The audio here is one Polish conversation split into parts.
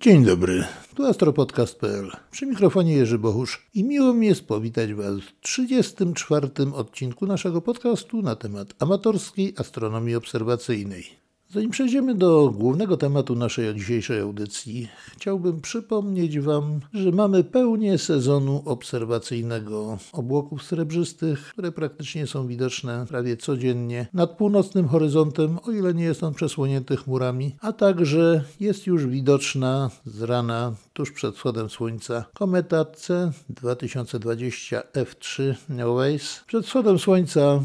Dzień dobry, tu astropodcast.pl. Przy mikrofonie Jerzy Bohusz i miło mi jest powitać Was w 34. odcinku naszego podcastu na temat amatorskiej astronomii obserwacyjnej. Zanim przejdziemy do głównego tematu naszej dzisiejszej audycji, chciałbym przypomnieć Wam, że mamy pełnię sezonu obserwacyjnego obłoków srebrzystych, które praktycznie są widoczne prawie codziennie nad północnym horyzontem, o ile nie jest on przesłonięty chmurami, a także jest już widoczna z rana tuż przed wschodem słońca kometa C 2020 F3 Neowise. Przed wschodem słońca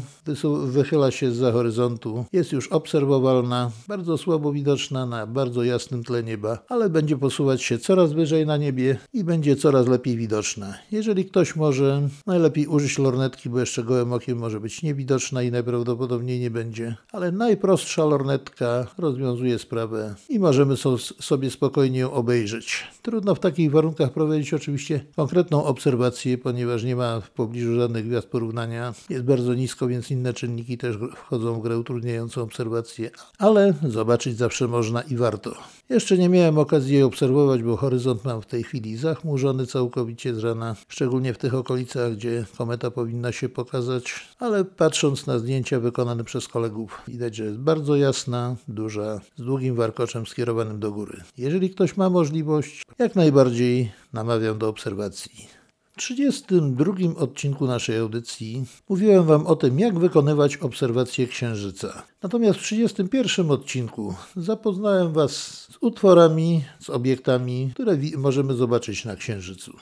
wychyla się za horyzontu, jest już obserwowalna bardzo słabo widoczna na bardzo jasnym tle nieba, ale będzie posuwać się coraz wyżej na niebie i będzie coraz lepiej widoczna. Jeżeli ktoś może, najlepiej użyć lornetki, bo jeszcze gołym okiem może być niewidoczna i najprawdopodobniej nie będzie, ale najprostsza lornetka rozwiązuje sprawę i możemy sobie spokojnie ją obejrzeć. Trudno w takich warunkach prowadzić oczywiście konkretną obserwację, ponieważ nie ma w pobliżu żadnych gwiazd porównania. Jest bardzo nisko, więc inne czynniki też wchodzą w grę utrudniającą obserwację, ale zobaczyć zawsze można i warto. Jeszcze nie miałem okazji jej obserwować, bo horyzont mam w tej chwili zachmurzony całkowicie z rana, szczególnie w tych okolicach, gdzie kometa powinna się pokazać, ale patrząc na zdjęcia wykonane przez kolegów, widać, że jest bardzo jasna, duża, z długim warkoczem skierowanym do góry. Jeżeli ktoś ma możliwość, jak najbardziej namawiam do obserwacji. W 32 odcinku naszej audycji mówiłem Wam o tym, jak wykonywać obserwacje Księżyca. Natomiast w 31 odcinku zapoznałem Was z utworami, z obiektami, które możemy zobaczyć na Księżycu.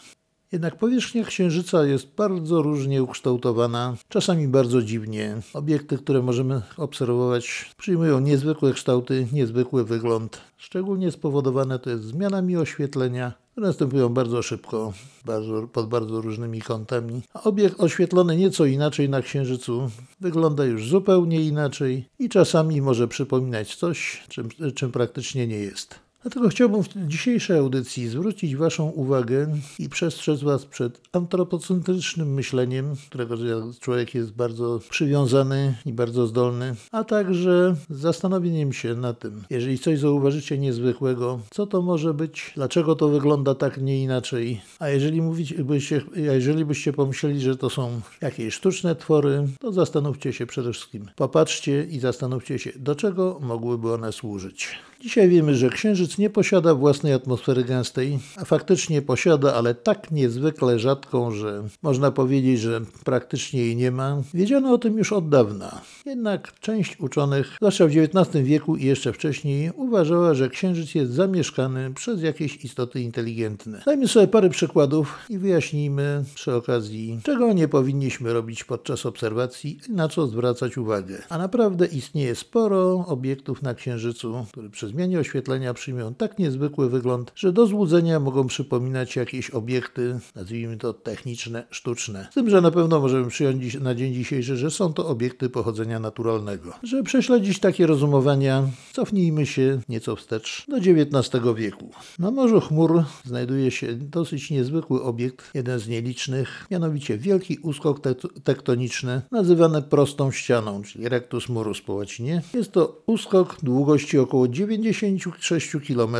Jednak powierzchnia Księżyca jest bardzo różnie ukształtowana, czasami bardzo dziwnie. Obiekty, które możemy obserwować, przyjmują niezwykłe kształty, niezwykły wygląd. Szczególnie spowodowane to jest zmianami oświetlenia, które następują bardzo szybko, bardzo, pod bardzo różnymi kątami. A obiekt oświetlony nieco inaczej na Księżycu wygląda już zupełnie inaczej i czasami może przypominać coś, czym, czym praktycznie nie jest. Dlatego chciałbym w dzisiejszej audycji zwrócić Waszą uwagę i przestrzec Was przed antropocentrycznym myśleniem, którego człowiek jest bardzo przywiązany i bardzo zdolny, a także zastanowieniem się na tym, jeżeli coś zauważycie niezwykłego, co to może być, dlaczego to wygląda tak, nie inaczej. A jeżeli, mówić, byście, jeżeli byście pomyśleli, że to są jakieś sztuczne twory, to zastanówcie się przede wszystkim. Popatrzcie i zastanówcie się, do czego mogłyby one służyć. Dzisiaj wiemy, że Księżyc nie posiada własnej atmosfery gęstej, a faktycznie posiada, ale tak niezwykle rzadką, że można powiedzieć, że praktycznie jej nie ma. Wiedziano o tym już od dawna. Jednak część uczonych, zwłaszcza w XIX wieku i jeszcze wcześniej, uważała, że Księżyc jest zamieszkany przez jakieś istoty inteligentne. Dajmy sobie parę przykładów i wyjaśnijmy przy okazji, czego nie powinniśmy robić podczas obserwacji i na co zwracać uwagę. A naprawdę istnieje sporo obiektów na Księżycu, które przez zmianie oświetlenia przyjmują tak niezwykły wygląd, że do złudzenia mogą przypominać jakieś obiekty, nazwijmy to techniczne, sztuczne. Z tym, że na pewno możemy przyjąć na dzień dzisiejszy, że są to obiekty pochodzenia naturalnego. Żeby prześledzić takie rozumowania, cofnijmy się nieco wstecz do XIX wieku. Na Morzu Chmur znajduje się dosyć niezwykły obiekt, jeden z nielicznych, mianowicie wielki uskok tektoniczny, nazywany prostą ścianą, czyli rectus murus po łacinie. Jest to uskok długości około 9 96 km,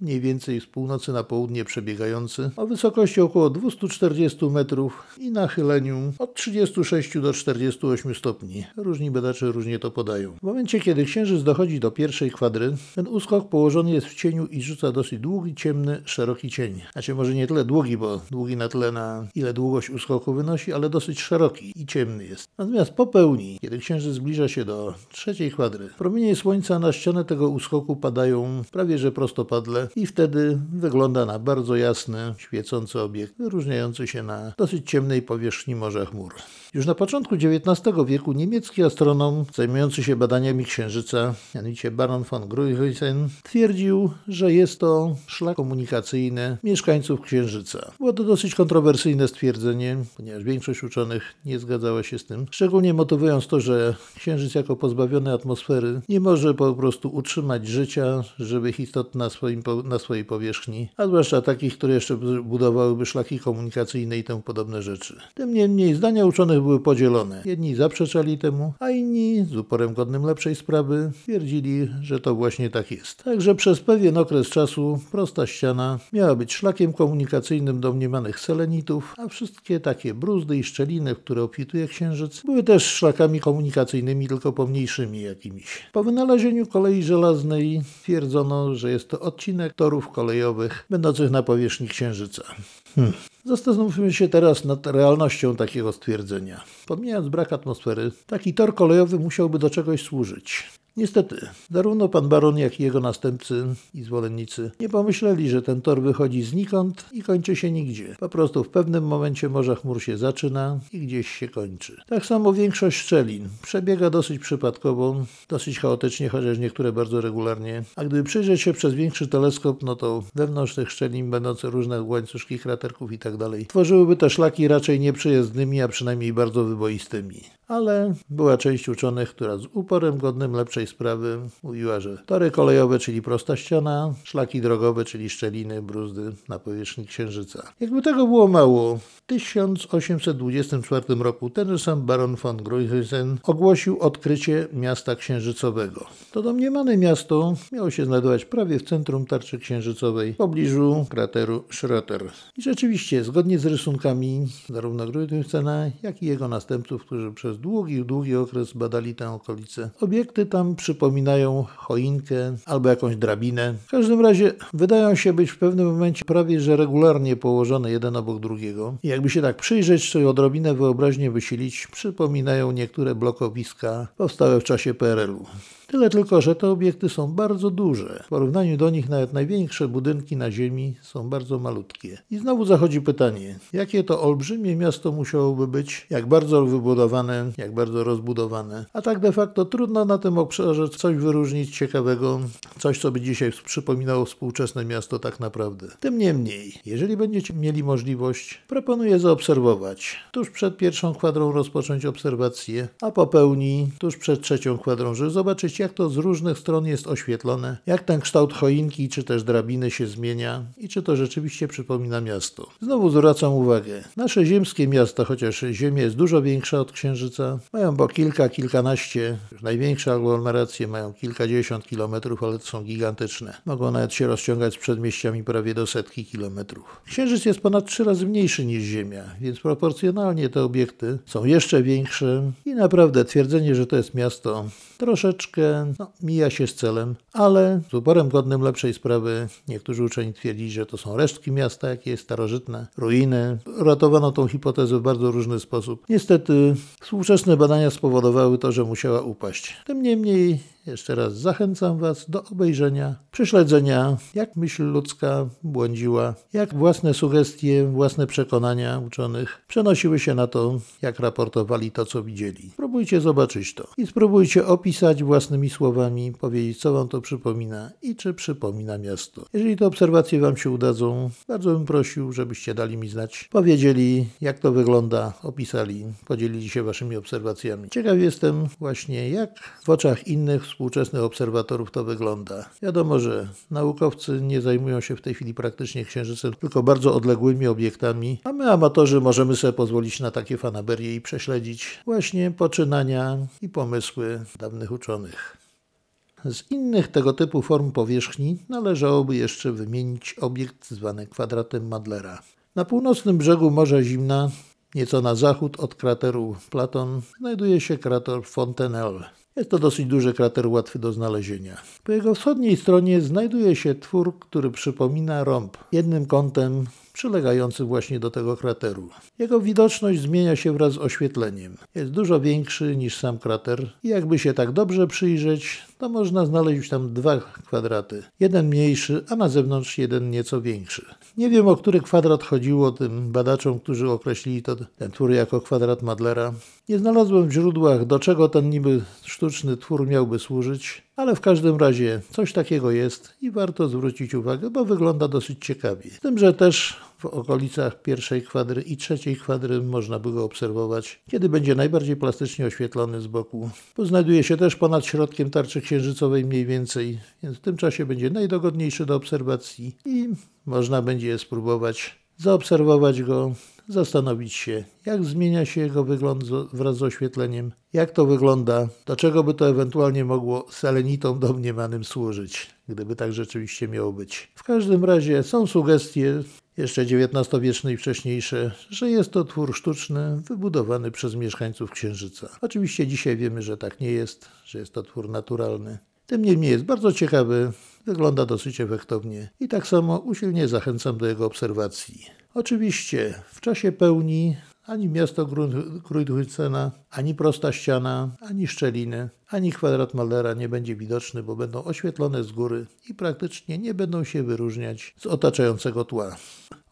mniej więcej z północy na południe przebiegający, o wysokości około 240 metrów i nachyleniu od 36 do 48 stopni. Różni badacze różnie to podają. W momencie, kiedy Księżyc dochodzi do pierwszej kwadry, ten uskok położony jest w cieniu i rzuca dosyć długi, ciemny, szeroki cień. Znaczy może nie tyle długi, bo długi na tyle na ile długość uskoku wynosi, ale dosyć szeroki i ciemny jest. Natomiast po pełni, kiedy Księżyc zbliża się do trzeciej kwadry, promienie Słońca na ścianę tego uskoku padają prawie że prostopadle i wtedy wygląda na bardzo jasny, świecący obiekt, wyróżniający się na dosyć ciemnej powierzchni morza chmur. Już na początku XIX wieku niemiecki astronom zajmujący się badaniami Księżyca, mianowicie Baron von Gruithuisen, twierdził, że jest to szlak komunikacyjny mieszkańców Księżyca. Było to dosyć kontrowersyjne stwierdzenie, ponieważ większość uczonych nie zgadzała się z tym, szczególnie motywując to, że Księżyc jako pozbawiony atmosfery nie może po prostu utrzymać życia żywych istot na, swoim, na swojej powierzchni, a zwłaszcza takich, które jeszcze budowałyby szlaki komunikacyjne i temu podobne rzeczy. Tym niemniej zdania uczonych były podzielone. Jedni zaprzeczali temu, a inni z uporem godnym lepszej sprawy twierdzili, że to właśnie tak jest. Także przez pewien okres czasu prosta ściana miała być szlakiem komunikacyjnym domniemanych selenitów, a wszystkie takie bruzdy i szczeliny, w które obfituje księżyc, były też szlakami komunikacyjnymi, tylko pomniejszymi jakimiś. Po wynalezieniu kolei żelaznej twierdzono, że jest to odcinek torów kolejowych będących na powierzchni księżyca. Hmm. Zastanówmy się teraz nad realnością takiego stwierdzenia. Pomijając brak atmosfery, taki tor kolejowy musiałby do czegoś służyć. Niestety, zarówno pan baron, jak i jego następcy i zwolennicy nie pomyśleli, że ten tor wychodzi znikąd i kończy się nigdzie. Po prostu w pewnym momencie morza chmur się zaczyna i gdzieś się kończy. Tak samo większość szczelin przebiega dosyć przypadkowo, dosyć chaotycznie, chociaż niektóre bardzo regularnie. A gdyby przyjrzeć się przez większy teleskop, no to wewnątrz tych szczelin będące różne łańcuszki kraterków i tak dalej, tworzyłyby te szlaki raczej nieprzyjezdnymi, a przynajmniej bardzo wyboistymi ale była część uczonych, która z uporem godnym lepszej sprawy mówiła, że tory kolejowe, czyli prosta ściana, szlaki drogowe, czyli szczeliny, bruzdy na powierzchni Księżyca. Jakby tego było mało, w 1824 roku ten sam baron von Gruijsen ogłosił odkrycie miasta księżycowego. To domniemane miasto miało się znajdować prawie w centrum tarczy księżycowej, w pobliżu krateru Schröter. I rzeczywiście, zgodnie z rysunkami zarówno Gruijsena, jak i jego następców, którzy przez długi, długi okres badali tę okolicę. Obiekty tam przypominają choinkę albo jakąś drabinę. W każdym razie wydają się być w pewnym momencie prawie że regularnie położone jeden obok drugiego. I jakby się tak przyjrzeć, czy odrobinę wyobraźnię wysilić, przypominają niektóre blokowiska powstałe w czasie PRL-u. Tyle tylko, że te obiekty są bardzo duże. W porównaniu do nich nawet największe budynki na Ziemi są bardzo malutkie. I znowu zachodzi pytanie, jakie to olbrzymie miasto musiałoby być, jak bardzo wybudowane, jak bardzo rozbudowane. A tak de facto trudno na tym obszarze coś wyróżnić ciekawego, coś co by dzisiaj przypominało współczesne miasto tak naprawdę. Tym niemniej, jeżeli będziecie mieli możliwość, proponuję zaobserwować. Tuż przed pierwszą kwadrą rozpocząć obserwację, a po pełni tuż przed trzecią kwadrą, żeby zobaczyć jak to z różnych stron jest oświetlone, jak ten kształt choinki czy też drabiny się zmienia i czy to rzeczywiście przypomina miasto. Znowu zwracam uwagę, nasze ziemskie miasta, chociaż Ziemia jest dużo większa od Księżyca, mają po kilka, kilkanaście, największe aglomeracje mają kilkadziesiąt kilometrów, ale są gigantyczne. Mogą nawet się rozciągać z przedmieściami prawie do setki kilometrów. Księżyc jest ponad trzy razy mniejszy niż Ziemia, więc proporcjonalnie te obiekty są jeszcze większe i naprawdę twierdzenie, że to jest miasto troszeczkę no, mija się z celem, ale z uporem godnym lepszej sprawy niektórzy uczeni twierdzili, że to są resztki miasta, jakieś starożytne, ruiny. Ratowano tą hipotezę w bardzo różny sposób. Niestety współczesne badania spowodowały to, że musiała upaść. Tym niemniej jeszcze raz zachęcam Was do obejrzenia, prześledzenia, jak myśl ludzka błądziła, jak własne sugestie, własne przekonania uczonych przenosiły się na to, jak raportowali to, co widzieli. Spróbujcie zobaczyć to i spróbujcie opisać własnymi słowami, powiedzieć, co Wam to przypomina i czy przypomina miasto. Jeżeli te obserwacje Wam się udadzą, bardzo bym prosił, żebyście dali mi znać, powiedzieli, jak to wygląda, opisali, podzielili się Waszymi obserwacjami. Ciekaw jestem właśnie, jak w oczach innych współczesnych obserwatorów to wygląda. Wiadomo, że naukowcy nie zajmują się w tej chwili praktycznie księżycem, tylko bardzo odległymi obiektami, a my amatorzy możemy sobie pozwolić na takie fanaberie i prześledzić właśnie poczynania i pomysły dawnych uczonych. Z innych tego typu form powierzchni należałoby jeszcze wymienić obiekt zwany kwadratem Madlera. Na północnym brzegu Morza Zimna, nieco na zachód od krateru Platon, znajduje się krater Fontenelle. Jest to dosyć duży krater, łatwy do znalezienia. Po jego wschodniej stronie znajduje się twór, który przypomina rąb, jednym kątem przylegający właśnie do tego krateru. Jego widoczność zmienia się wraz z oświetleniem. Jest dużo większy niż sam krater i jakby się tak dobrze przyjrzeć, to można znaleźć tam dwa kwadraty. Jeden mniejszy, a na zewnątrz jeden nieco większy. Nie wiem, o który kwadrat chodziło tym badaczom, którzy określili to, ten twór jako kwadrat Madlera. Nie znalazłem w źródłach, do czego ten niby sztuczny twór miałby służyć, ale w każdym razie coś takiego jest i warto zwrócić uwagę, bo wygląda dosyć ciekawie. Z tym, że też w okolicach pierwszej kwadry i trzeciej kwadry można by go obserwować, kiedy będzie najbardziej plastycznie oświetlony z boku. Bo znajduje się też ponad środkiem tarczy księżycowej mniej więcej, więc w tym czasie będzie najdogodniejszy do obserwacji i można będzie spróbować zaobserwować go zastanowić się, jak zmienia się jego wygląd wraz z oświetleniem, jak to wygląda, do czego by to ewentualnie mogło selenitom domniemanym służyć, gdyby tak rzeczywiście miało być. W każdym razie są sugestie, jeszcze XIX-wieczne i wcześniejsze, że jest to twór sztuczny wybudowany przez mieszkańców Księżyca. Oczywiście dzisiaj wiemy, że tak nie jest, że jest to twór naturalny. Tym niemniej jest bardzo ciekawy, wygląda dosyć efektownie i tak samo usilnie zachęcam do jego obserwacji. Oczywiście w czasie pełni ani miasto Grudhycena, ani prosta ściana, ani szczeliny, ani kwadrat Mallera nie będzie widoczny, bo będą oświetlone z góry i praktycznie nie będą się wyróżniać z otaczającego tła.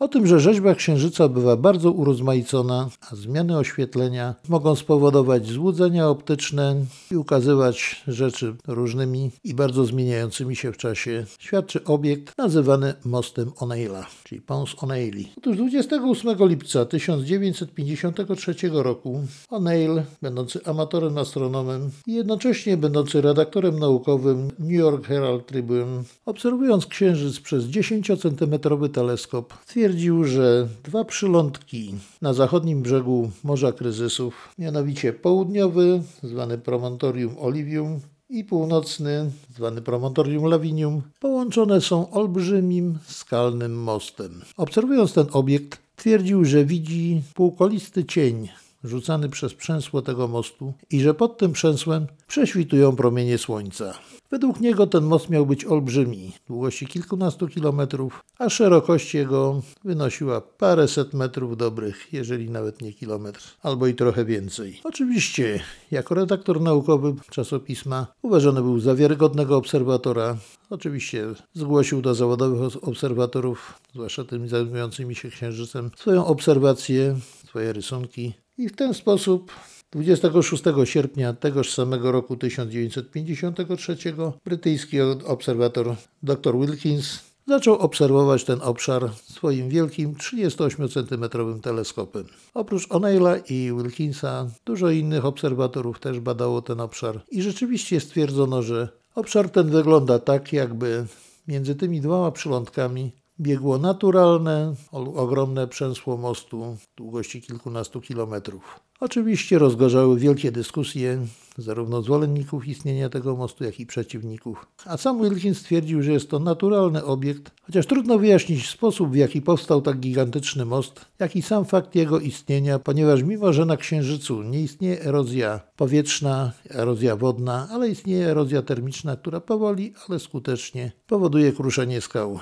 O tym, że rzeźba księżyca bywa bardzo urozmaicona, a zmiany oświetlenia mogą spowodować złudzenia optyczne i ukazywać rzeczy różnymi i bardzo zmieniającymi się w czasie, świadczy obiekt nazywany mostem O'Neilla, czyli Pons O'Neilly. Otóż 28 lipca 1953 roku O'Neill, będący amatorem astronomem i jednocześnie będący redaktorem naukowym New York Herald Tribune, obserwując księżyc przez 10-centymetrowy teleskop, twierdził, że dwa przylądki na zachodnim brzegu Morza Kryzysów, mianowicie południowy, zwany Promontorium Olivium, i północny, zwany Promontorium Lavinium, połączone są olbrzymim skalnym mostem. Obserwując ten obiekt, twierdził, że widzi półkolisty cień rzucany przez przęsło tego mostu i że pod tym przęsłem prześwitują promienie słońca. Według niego ten most miał być olbrzymi, długości kilkunastu kilometrów, a szerokość jego wynosiła paręset metrów dobrych, jeżeli nawet nie kilometr, albo i trochę więcej. Oczywiście, jako redaktor naukowy czasopisma uważany był za wiarygodnego obserwatora. Oczywiście zgłosił do zawodowych obserwatorów, zwłaszcza tymi zajmującymi się księżycem, swoją obserwację, swoje rysunki i w ten sposób 26 sierpnia tegoż samego roku 1953 brytyjski obserwator dr Wilkins zaczął obserwować ten obszar swoim wielkim 38-centymetrowym teleskopem. Oprócz O'Neilla i Wilkinsa dużo innych obserwatorów też badało ten obszar i rzeczywiście stwierdzono, że obszar ten wygląda tak, jakby między tymi dwoma przylądkami biegło naturalne, ogromne przęsło mostu długości kilkunastu kilometrów. Oczywiście rozgorzały wielkie dyskusje zarówno zwolenników istnienia tego mostu, jak i przeciwników. A sam Wilkins stwierdził, że jest to naturalny obiekt, chociaż trudno wyjaśnić sposób, w jaki powstał tak gigantyczny most, jak i sam fakt jego istnienia, ponieważ mimo, że na Księżycu nie istnieje erozja powietrzna, erozja wodna, ale istnieje erozja termiczna, która powoli, ale skutecznie powoduje kruszenie skał.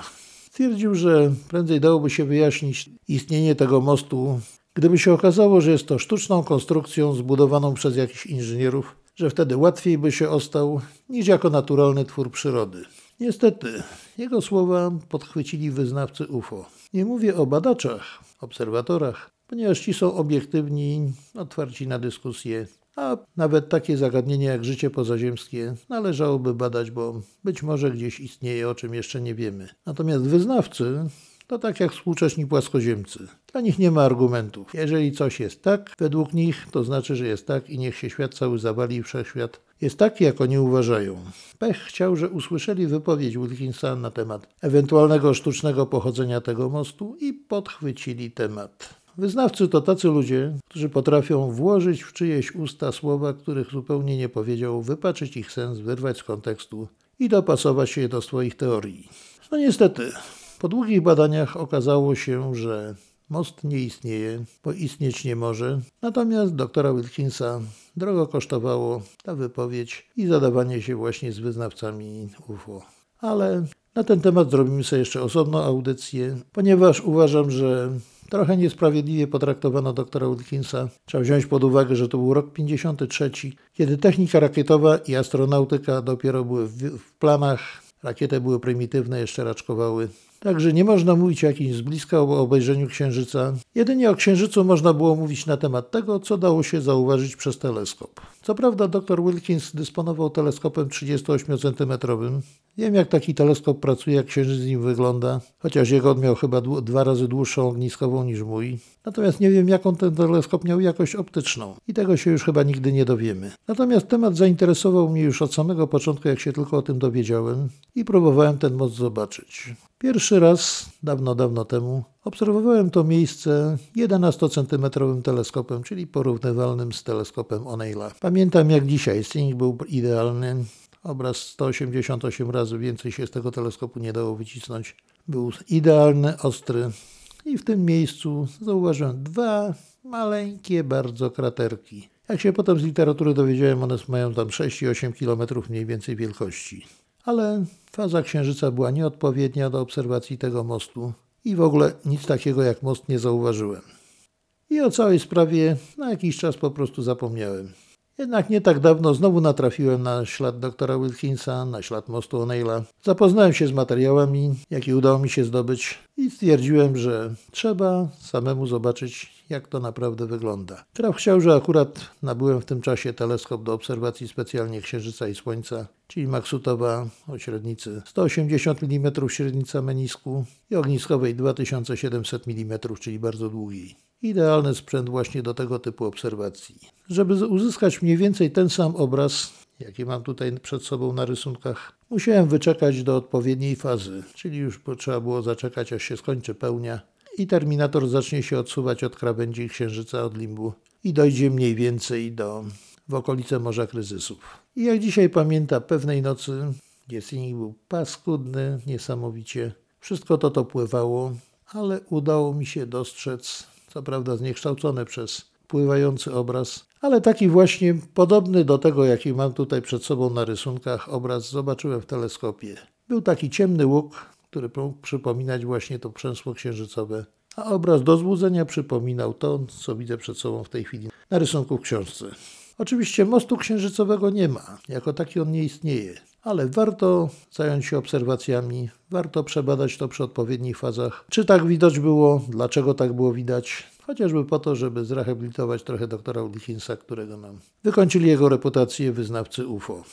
Stwierdził, że prędzej dałoby się wyjaśnić istnienie tego mostu, gdyby się okazało, że jest to sztuczną konstrukcją zbudowaną przez jakichś inżynierów, że wtedy łatwiej by się ostał niż jako naturalny twór przyrody. Niestety, jego słowa podchwycili wyznawcy UFO. Nie mówię o badaczach, obserwatorach, ponieważ ci są obiektywni, otwarci na dyskusję, a nawet takie zagadnienia jak życie pozaziemskie należałoby badać, bo być może gdzieś istnieje, o czym jeszcze nie wiemy. Natomiast wyznawcy to tak jak współcześni płaskoziemcy. Dla nich nie ma argumentów. Jeżeli coś jest tak, według nich, to znaczy, że jest tak i niech się świat cały zawali i wszechświat jest taki, jak oni uważają. Pech chciał, że usłyszeli wypowiedź Wilkinsa na temat ewentualnego sztucznego pochodzenia tego mostu i podchwycili temat. Wyznawcy to tacy ludzie, którzy potrafią włożyć w czyjeś usta słowa, których zupełnie nie powiedział, wypaczyć ich sens, wyrwać z kontekstu i dopasować je do swoich teorii. No niestety, po długich badaniach okazało się, że most nie istnieje, bo istnieć nie może. Natomiast doktora Wilkinsa drogo kosztowało ta wypowiedź i zadawanie się właśnie z wyznawcami UFO. Ale na ten temat zrobimy sobie jeszcze osobną audycję, ponieważ uważam, że trochę niesprawiedliwie potraktowano doktora Wilkinsa. Trzeba wziąć pod uwagę, że to był rok 53, kiedy technika rakietowa i astronautyka dopiero były w, w planach. Rakiety były prymitywne, jeszcze raczkowały. Także nie można mówić o jakimś z bliska o obejrzeniu Księżyca. Jedynie o Księżycu można było mówić na temat tego, co dało się zauważyć przez teleskop. Co prawda dr Wilkins dysponował teleskopem 38-centymetrowym. Wiem jak taki teleskop pracuje, jak Księżyc z nim wygląda, chociaż jego miał chyba dwa razy dłuższą ogniskową niż mój. Natomiast nie wiem jaką ten teleskop miał jakość optyczną i tego się już chyba nigdy nie dowiemy. Natomiast temat zainteresował mnie już od samego początku, jak się tylko o tym dowiedziałem i próbowałem ten most zobaczyć. Pierwszy raz, dawno, dawno temu, obserwowałem to miejsce 11-centymetrowym teleskopem, czyli porównywalnym z teleskopem O'Neilla. Pamiętam jak dzisiaj, Sting był idealny, obraz 188 razy więcej się z tego teleskopu nie dało wycisnąć. Był idealny, ostry i w tym miejscu zauważyłem dwa maleńkie bardzo kraterki. Jak się potem z literatury dowiedziałem, one mają tam 6 i 8 km mniej więcej wielkości. Ale faza księżyca była nieodpowiednia do obserwacji tego mostu i w ogóle nic takiego jak most nie zauważyłem. I o całej sprawie na jakiś czas po prostu zapomniałem. Jednak nie tak dawno znowu natrafiłem na ślad doktora Wilkinsa, na ślad mostu O'Neilla. Zapoznałem się z materiałami, jakie udało mi się zdobyć i stwierdziłem, że trzeba samemu zobaczyć, jak to naprawdę wygląda. Traf chciał, że akurat nabyłem w tym czasie teleskop do obserwacji specjalnie Księżyca i Słońca, czyli Maksutowa o średnicy 180 mm średnica menisku i ogniskowej 2700 mm, czyli bardzo długiej. Idealny sprzęt właśnie do tego typu obserwacji. Żeby uzyskać mniej więcej ten sam obraz, jaki mam tutaj przed sobą na rysunkach, musiałem wyczekać do odpowiedniej fazy, czyli już trzeba było zaczekać, aż się skończy pełnia i terminator zacznie się odsuwać od krawędzi księżyca, od limbu i dojdzie mniej więcej do w okolice Morza Kryzysów. I jak dzisiaj pamięta pewnej nocy, Sinning był paskudny, niesamowicie, wszystko to to pływało, ale udało mi się dostrzec co prawda zniekształcony przez pływający obraz, ale taki właśnie podobny do tego, jaki mam tutaj przed sobą na rysunkach, obraz zobaczyłem w teleskopie. Był taki ciemny łuk, który mógł przypominać właśnie to przęsło księżycowe, a obraz do złudzenia przypominał to, co widzę przed sobą w tej chwili na rysunku w książce. Oczywiście mostu księżycowego nie ma, jako taki on nie istnieje, ale warto zająć się obserwacjami, warto przebadać to przy odpowiednich fazach. Czy tak widać było, dlaczego tak było widać, chociażby po to, żeby zrehabilitować trochę doktora Wilkinsa, którego nam wykończyli jego reputację wyznawcy UFO.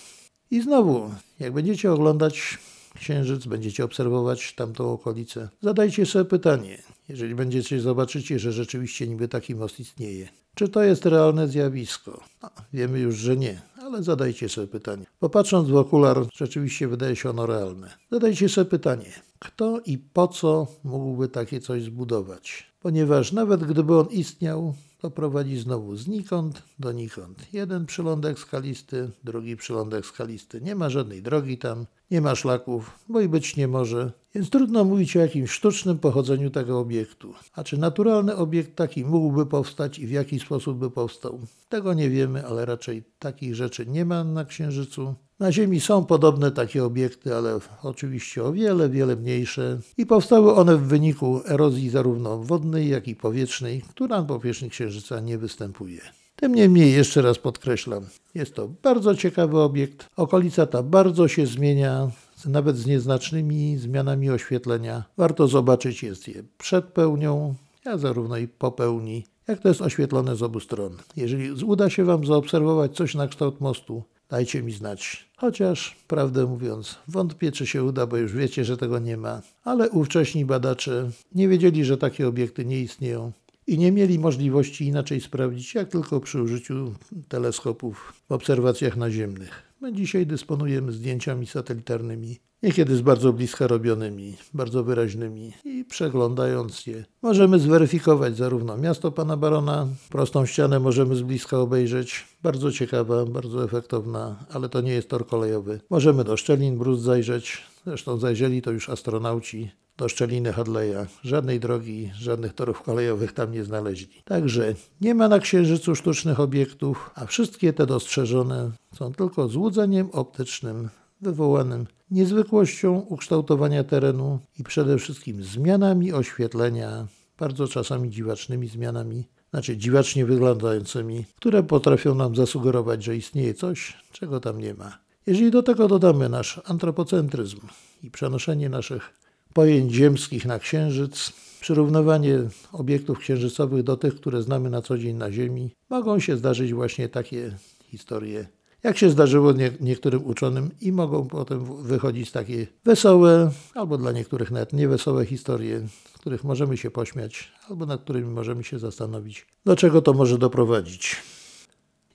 I znowu, jak będziecie oglądać Księżyc, będziecie obserwować tamtą okolicę, zadajcie sobie pytanie, jeżeli będziecie zobaczycie, że rzeczywiście niby taki most istnieje. Czy to jest realne zjawisko? No, wiemy już, że nie, ale zadajcie sobie pytanie. Popatrząc w okular, rzeczywiście wydaje się ono realne. Zadajcie sobie pytanie, kto i po co mógłby takie coś zbudować? Ponieważ nawet gdyby on istniał, to prowadzi znowu znikąd do nikąd. Jeden przylądek skalisty, drugi przylądek skalisty. Nie ma żadnej drogi tam, nie ma szlaków, bo i być nie może. Więc trudno mówić o jakimś sztucznym pochodzeniu tego obiektu. A czy naturalny obiekt taki mógłby powstać i w jaki sposób by powstał? Tego nie wiemy, ale raczej takich rzeczy nie ma na Księżycu. Na Ziemi są podobne takie obiekty, ale oczywiście o wiele, wiele mniejsze i powstały one w wyniku erozji zarówno wodnej, jak i powietrznej, która na powierzchni Księżyca nie występuje. Tym niemniej, jeszcze raz podkreślam, jest to bardzo ciekawy obiekt. Okolica ta bardzo się zmienia, nawet z nieznacznymi zmianami oświetlenia. Warto zobaczyć jest je przed pełnią, a zarówno i po pełni, jak to jest oświetlone z obu stron. Jeżeli uda się Wam zaobserwować coś na kształt mostu, dajcie mi znać. Chociaż, prawdę mówiąc, wątpię, czy się uda, bo już wiecie, że tego nie ma. Ale ówcześni badacze nie wiedzieli, że takie obiekty nie istnieją i nie mieli możliwości inaczej sprawdzić, jak tylko przy użyciu teleskopów w obserwacjach naziemnych. My dzisiaj dysponujemy zdjęciami satelitarnymi, niekiedy z bardzo bliska robionymi, bardzo wyraźnymi i przeglądając je możemy zweryfikować zarówno miasto pana barona, prostą ścianę możemy z bliska obejrzeć, bardzo ciekawa, bardzo efektowna, ale to nie jest tor kolejowy. Możemy do szczelin brud zajrzeć, zresztą zajrzeli to już astronauci, do szczeliny Hadleya. Żadnej drogi, żadnych torów kolejowych tam nie znaleźli. Także nie ma na Księżycu sztucznych obiektów, a wszystkie te dostrzeżone są tylko złudzeniem optycznym wywołanym niezwykłością ukształtowania terenu i przede wszystkim zmianami oświetlenia, bardzo czasami dziwacznymi zmianami, znaczy dziwacznie wyglądającymi, które potrafią nam zasugerować, że istnieje coś, czego tam nie ma. Jeżeli do tego dodamy nasz antropocentryzm i przenoszenie naszych pojęć ziemskich na Księżyc, przyrównywanie obiektów księżycowych do tych, które znamy na co dzień na Ziemi, mogą się zdarzyć właśnie takie historie, jak się zdarzyło nie, niektórym uczonym i mogą potem wychodzić takie wesołe, albo dla niektórych nawet niewesołe historie, których możemy się pośmiać, albo nad którymi możemy się zastanowić, do czego to może doprowadzić.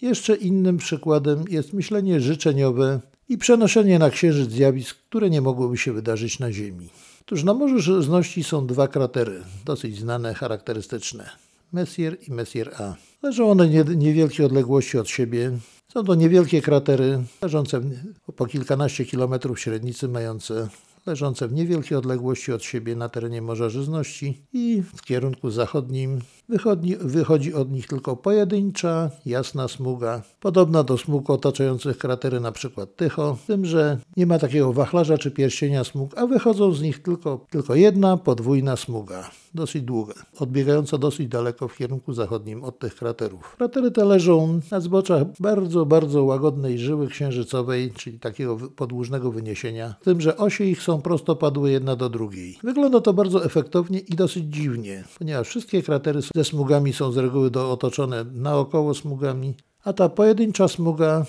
Jeszcze innym przykładem jest myślenie życzeniowe i przenoszenie na Księżyc zjawisk, które nie mogłyby się wydarzyć na Ziemi. Otóż na Morzu Żelazności są dwa kratery, dosyć znane, charakterystyczne. Messier i Messier A. Leżą one nie, niewielkie odległości od siebie. Są to niewielkie kratery, leżące w, po kilkanaście kilometrów średnicy, mające leżące w niewielkiej odległości od siebie na terenie Morza Żyzności i w kierunku zachodnim wychodzi, wychodzi od nich tylko pojedyncza, jasna smuga, podobna do smug otaczających kratery np. Tycho, tym, że nie ma takiego wachlarza czy pierścienia smug, a wychodzą z nich tylko, tylko jedna podwójna smuga, dosyć długa, odbiegająca dosyć daleko w kierunku zachodnim od tych kraterów. Kratery te leżą na zboczach bardzo, bardzo łagodnej żyły księżycowej, czyli takiego podłużnego wyniesienia, z tym, że osie ich są prostopadłe jedna do drugiej. Wygląda to bardzo efektownie i dosyć dziwnie, ponieważ wszystkie kratery ze smugami są z reguły do, otoczone naokoło smugami, a ta pojedyncza smuga,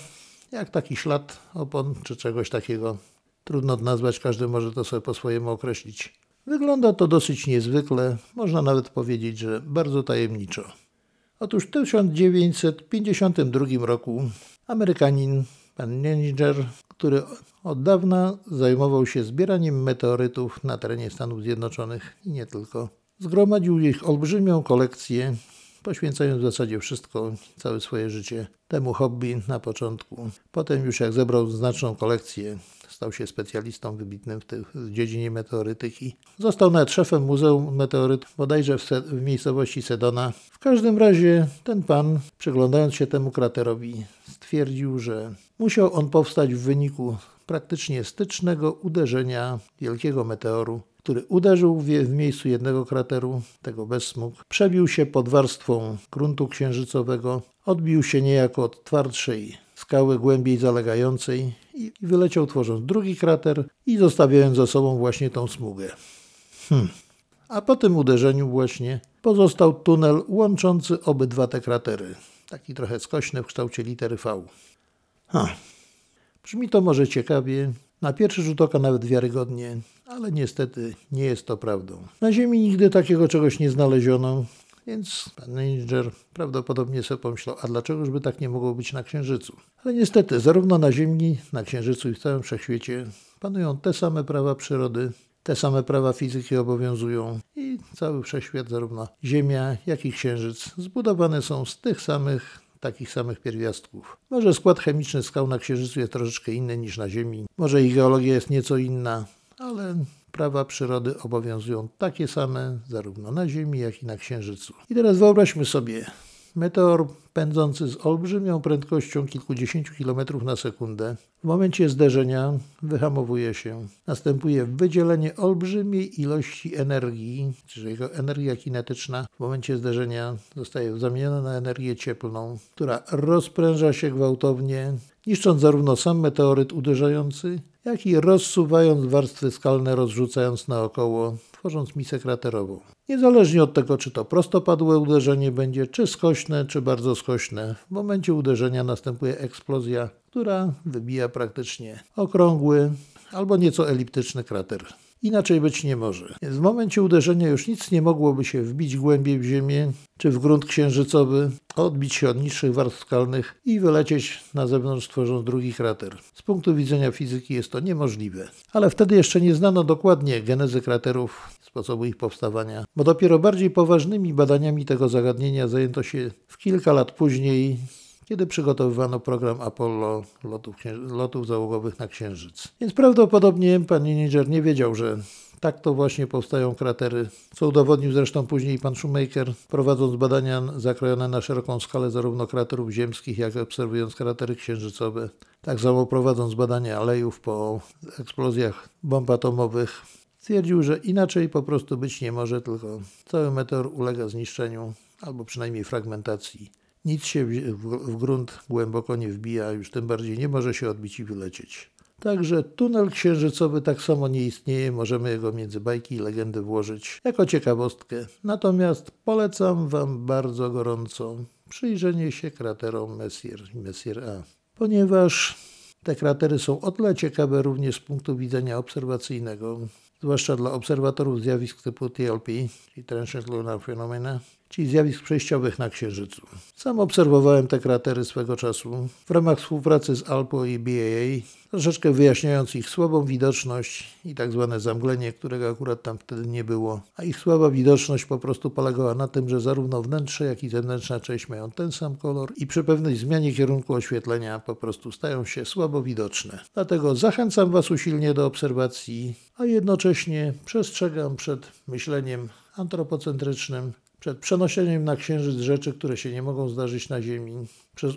jak taki ślad opon czy czegoś takiego, trudno nazwać, każdy może to sobie po swojemu określić. Wygląda to dosyć niezwykle, można nawet powiedzieć, że bardzo tajemniczo. Otóż w 1952 roku Amerykanin, pan Nenninger, który od dawna zajmował się zbieraniem meteorytów na terenie Stanów Zjednoczonych i nie tylko, zgromadził ich olbrzymią kolekcję, poświęcając w zasadzie wszystko, całe swoje życie temu hobby na początku. Potem już jak zebrał znaczną kolekcję, stał się specjalistą wybitnym w, w dziedzinie meteorytyki. Został nawet szefem Muzeum Meteorytów, bodajże w, w miejscowości Sedona. W każdym razie ten pan, przyglądając się temu kraterowi, stwierdził, że musiał on powstać w wyniku praktycznie stycznego uderzenia wielkiego meteoru, który uderzył w, w miejscu jednego krateru, tego bez smug, przebił się pod warstwą gruntu księżycowego, odbił się niejako od twardszej skały głębiej zalegającej i wyleciał tworząc drugi krater i zostawiając za sobą właśnie tą smugę. Hmm. A po tym uderzeniu właśnie pozostał tunel łączący obydwa te kratery. Taki trochę skośny w kształcie litery V. Ha. Brzmi to może ciekawie, na pierwszy rzut oka nawet wiarygodnie, ale niestety nie jest to prawdą. Na Ziemi nigdy takiego czegoś nie znaleziono, więc pan Ranger prawdopodobnie sobie pomyślał, a dlaczegoż by tak nie mogło być na Księżycu? Ale niestety, zarówno na Ziemi, na Księżycu i w całym wszechświecie panują te same prawa przyrody, te same prawa fizyki obowiązują i cały wszechświat, zarówno Ziemia, jak i Księżyc, zbudowane są z tych samych takich samych pierwiastków. Może skład chemiczny skał na Księżycu jest troszeczkę inny niż na Ziemi, może ich geologia jest nieco inna, ale prawa przyrody obowiązują takie same zarówno na Ziemi, jak i na Księżycu. I teraz wyobraźmy sobie meteor pędzący z olbrzymią prędkością kilkudziesięciu kilometrów na sekundę. W momencie zderzenia wyhamowuje się. Następuje wydzielenie olbrzymiej ilości energii, czyli jego energia kinetyczna w momencie zderzenia zostaje zamieniona na energię cieplną, która rozpręża się gwałtownie, niszcząc zarówno sam meteoryt uderzający, jak i rozsuwając warstwy skalne, rozrzucając naokoło, tworząc misę kraterową. Niezależnie od tego, czy to prostopadłe uderzenie będzie, czy skośne, czy bardzo skośne, w momencie uderzenia następuje eksplozja, która wybija praktycznie okrągły albo nieco eliptyczny krater. Inaczej być nie może. W momencie uderzenia już nic nie mogłoby się wbić głębiej w ziemię czy w grunt księżycowy, odbić się od niższych warstw skalnych i wylecieć na zewnątrz, tworząc drugi krater. Z punktu widzenia fizyki jest to niemożliwe. Ale wtedy jeszcze nie znano dokładnie genezy kraterów, sposobu ich powstawania, bo dopiero bardziej poważnymi badaniami tego zagadnienia zajęto się w kilka lat później kiedy przygotowywano program Apollo lotów, lotów załogowych na Księżyc. Więc prawdopodobnie pan Niger nie wiedział, że tak to właśnie powstają kratery, co udowodnił zresztą później pan Shoemaker, prowadząc badania zakrojone na szeroką skalę zarówno kraterów ziemskich, jak i obserwując kratery księżycowe. Tak samo prowadząc badania alejów po eksplozjach bomb atomowych. Stwierdził, że inaczej po prostu być nie może, tylko cały meteor ulega zniszczeniu albo przynajmniej fragmentacji. Nic się w, grunt głęboko nie wbija, już tym bardziej nie może się odbić i wylecieć. Także tunel księżycowy tak samo nie istnieje, możemy jego między bajki i legendy włożyć jako ciekawostkę. Natomiast polecam Wam bardzo gorąco przyjrzenie się kraterom Messier i Messier A, ponieważ te kratery są o tyle ciekawe również z punktu widzenia obserwacyjnego, zwłaszcza dla obserwatorów zjawisk typu TLP, czyli Transient Lunar Phenomena, czyli zjawisk przejściowych na Księżycu. Sam obserwowałem te kratery swego czasu w ramach współpracy z Alpo i BAA, troszeczkę wyjaśniając ich słabą widoczność i tak zwane zamglenie, którego akurat tam wtedy nie było. A ich słaba widoczność po prostu polegała na tym, że zarówno wnętrze, jak i zewnętrzna część mają ten sam kolor i przy pewnej zmianie kierunku oświetlenia po prostu stają się słabo widoczne. Dlatego zachęcam Was usilnie do obserwacji, a jednocześnie przestrzegam przed myśleniem antropocentrycznym, przed przenoszeniem na Księżyc rzeczy, które się nie mogą zdarzyć na Ziemi,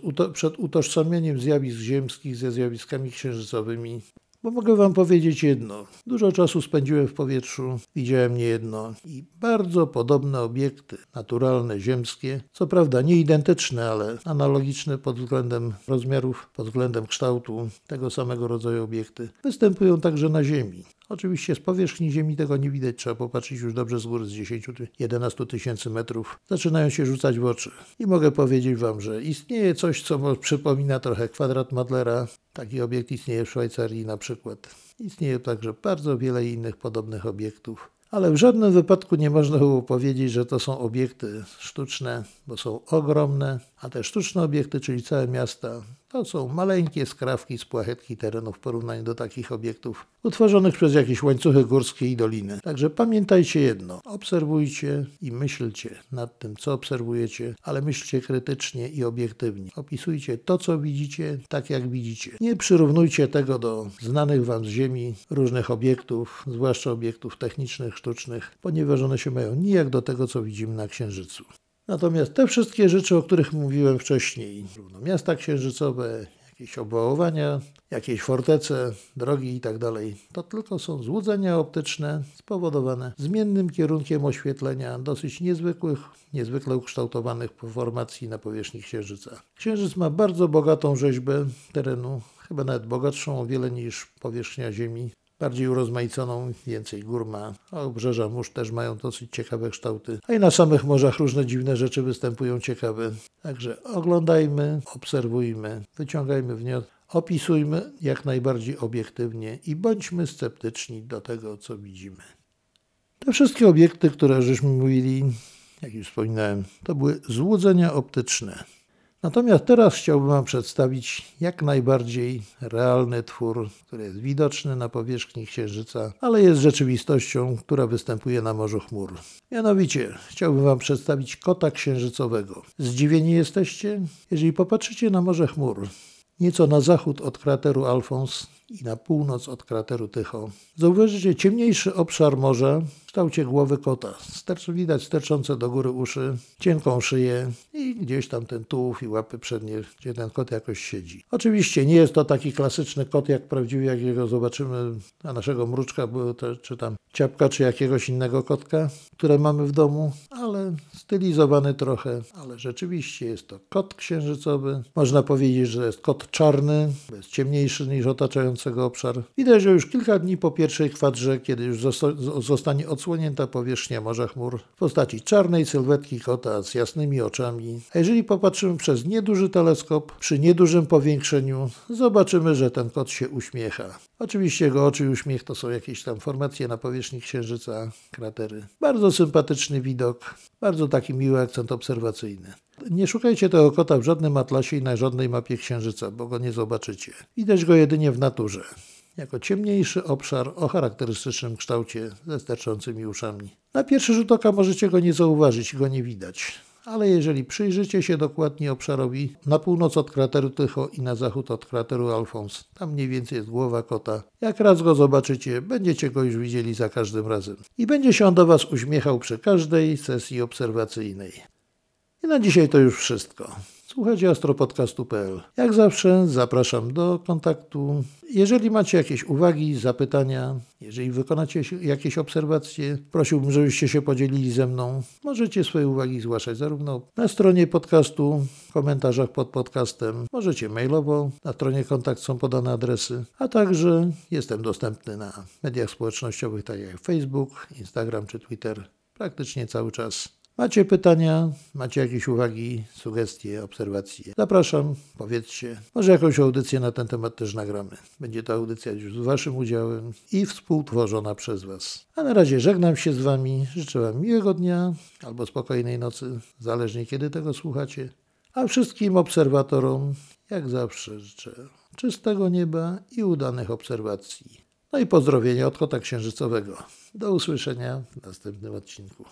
uto przed utożsamieniem zjawisk ziemskich ze zjawiskami księżycowymi. Bo mogę Wam powiedzieć jedno. Dużo czasu spędziłem w powietrzu, widziałem niejedno i bardzo podobne obiekty naturalne, ziemskie, co prawda nie identyczne, ale analogiczne pod względem rozmiarów, pod względem kształtu tego samego rodzaju obiekty, występują także na Ziemi. Oczywiście z powierzchni Ziemi tego nie widać, trzeba popatrzeć już dobrze z góry, z 10-11 tysięcy metrów. Zaczynają się rzucać w oczy. I mogę powiedzieć Wam, że istnieje coś, co przypomina trochę kwadrat Madlera. Taki obiekt istnieje w Szwajcarii na przykład. Istnieje także bardzo wiele innych podobnych obiektów. Ale w żadnym wypadku nie można było powiedzieć, że to są obiekty sztuczne, bo są ogromne, a te sztuczne obiekty, czyli całe miasta, to są maleńkie skrawki z płachetki terenu w porównaniu do takich obiektów utworzonych przez jakieś łańcuchy górskie i doliny. Także pamiętajcie jedno: obserwujcie i myślcie nad tym, co obserwujecie, ale myślcie krytycznie i obiektywnie. Opisujcie to, co widzicie, tak jak widzicie. Nie przyrównujcie tego do znanych wam z Ziemi różnych obiektów, zwłaszcza obiektów technicznych, sztucznych, ponieważ one się mają nijak do tego, co widzimy na Księżycu. Natomiast te wszystkie rzeczy, o których mówiłem wcześniej, miasta księżycowe, jakieś obwałowania, jakieś fortece, drogi itd. Tak to tylko są złudzenia optyczne spowodowane zmiennym kierunkiem oświetlenia dosyć niezwykłych, niezwykle ukształtowanych formacji na powierzchni Księżyca. Księżyc ma bardzo bogatą rzeźbę terenu, chyba nawet bogatszą o wiele niż powierzchnia Ziemi bardziej urozmaiconą, więcej gór ma, a obrzeża mórz też mają dosyć ciekawe kształty, a i na samych morzach różne dziwne rzeczy występują ciekawe. Także oglądajmy, obserwujmy, wyciągajmy wnioski, opisujmy jak najbardziej obiektywnie i bądźmy sceptyczni do tego, co widzimy. Te wszystkie obiekty, które żeśmy mówili, jak już wspominałem, to były złudzenia optyczne. Natomiast teraz chciałbym Wam przedstawić jak najbardziej realny twór, który jest widoczny na powierzchni Księżyca, ale jest rzeczywistością, która występuje na Morzu Chmur. Mianowicie chciałbym Wam przedstawić kota księżycowego. Zdziwieni jesteście? Jeżeli popatrzycie na Morze Chmur, nieco na zachód od krateru Alfons i na północ od krateru Tycho, zauważycie ciemniejszy obszar morza w kształcie głowy kota. Stercz, widać sterczące do góry uszy, cienką szyję i gdzieś tam ten tułów i łapy przednie, gdzie ten kot jakoś siedzi. Oczywiście nie jest to taki klasyczny kot jak prawdziwy, jakiego zobaczymy na naszego mruczka, czy tam ciapka, czy jakiegoś innego kotka, które mamy w domu, ale stylizowany trochę, ale rzeczywiście jest to kot księżycowy. Można powiedzieć, że jest kot czarny, jest ciemniejszy niż otaczającego obszar. Widać, że już kilka dni po pierwszej kwadrze, kiedy już zostanie odsłonięta powierzchnia Morza Chmur w postaci czarnej sylwetki kota z jasnymi oczami. A jeżeli popatrzymy przez nieduży teleskop, przy niedużym powiększeniu, zobaczymy, że ten kot się uśmiecha. Oczywiście jego oczy i uśmiech to są jakieś tam formacje na powierzchni Księżyca, kratery. Bardzo sympatyczny widok, bardzo taki miły akcent obserwacyjny. Nie szukajcie tego kota w żadnym atlasie i na żadnej mapie Księżyca, bo go nie zobaczycie. Widać go jedynie w naturze. Jako ciemniejszy obszar o charakterystycznym kształcie ze sterczącymi uszami. Na pierwszy rzut oka możecie go nie zauważyć go nie widać ale jeżeli przyjrzycie się dokładnie obszarowi na północ od krateru Tycho i na zachód od krateru Alfons, tam mniej więcej jest głowa kota, jak raz go zobaczycie, będziecie go już widzieli za każdym razem. I będzie się on do Was uśmiechał przy każdej sesji obserwacyjnej. Na dzisiaj to już wszystko. Słuchajcie astropodcastu.pl. Jak zawsze zapraszam do kontaktu. Jeżeli macie jakieś uwagi, zapytania, jeżeli wykonacie jakieś obserwacje, prosiłbym, żebyście się podzielili ze mną. Możecie swoje uwagi zgłaszać zarówno na stronie podcastu, w komentarzach pod podcastem, możecie mailowo, na stronie kontakt są podane adresy, a także jestem dostępny na mediach społecznościowych, tak jak Facebook, Instagram czy Twitter, praktycznie cały czas. Macie pytania, macie jakieś uwagi, sugestie, obserwacje? Zapraszam, powiedzcie. Może jakąś audycję na ten temat też nagramy. Będzie to audycja już z Waszym udziałem i współtworzona przez Was. A na razie żegnam się z Wami, życzę Wam miłego dnia albo spokojnej nocy, zależnie kiedy tego słuchacie. A wszystkim obserwatorom, jak zawsze, życzę czystego nieba i udanych obserwacji. No i pozdrowienia od kota księżycowego. Do usłyszenia w następnym odcinku.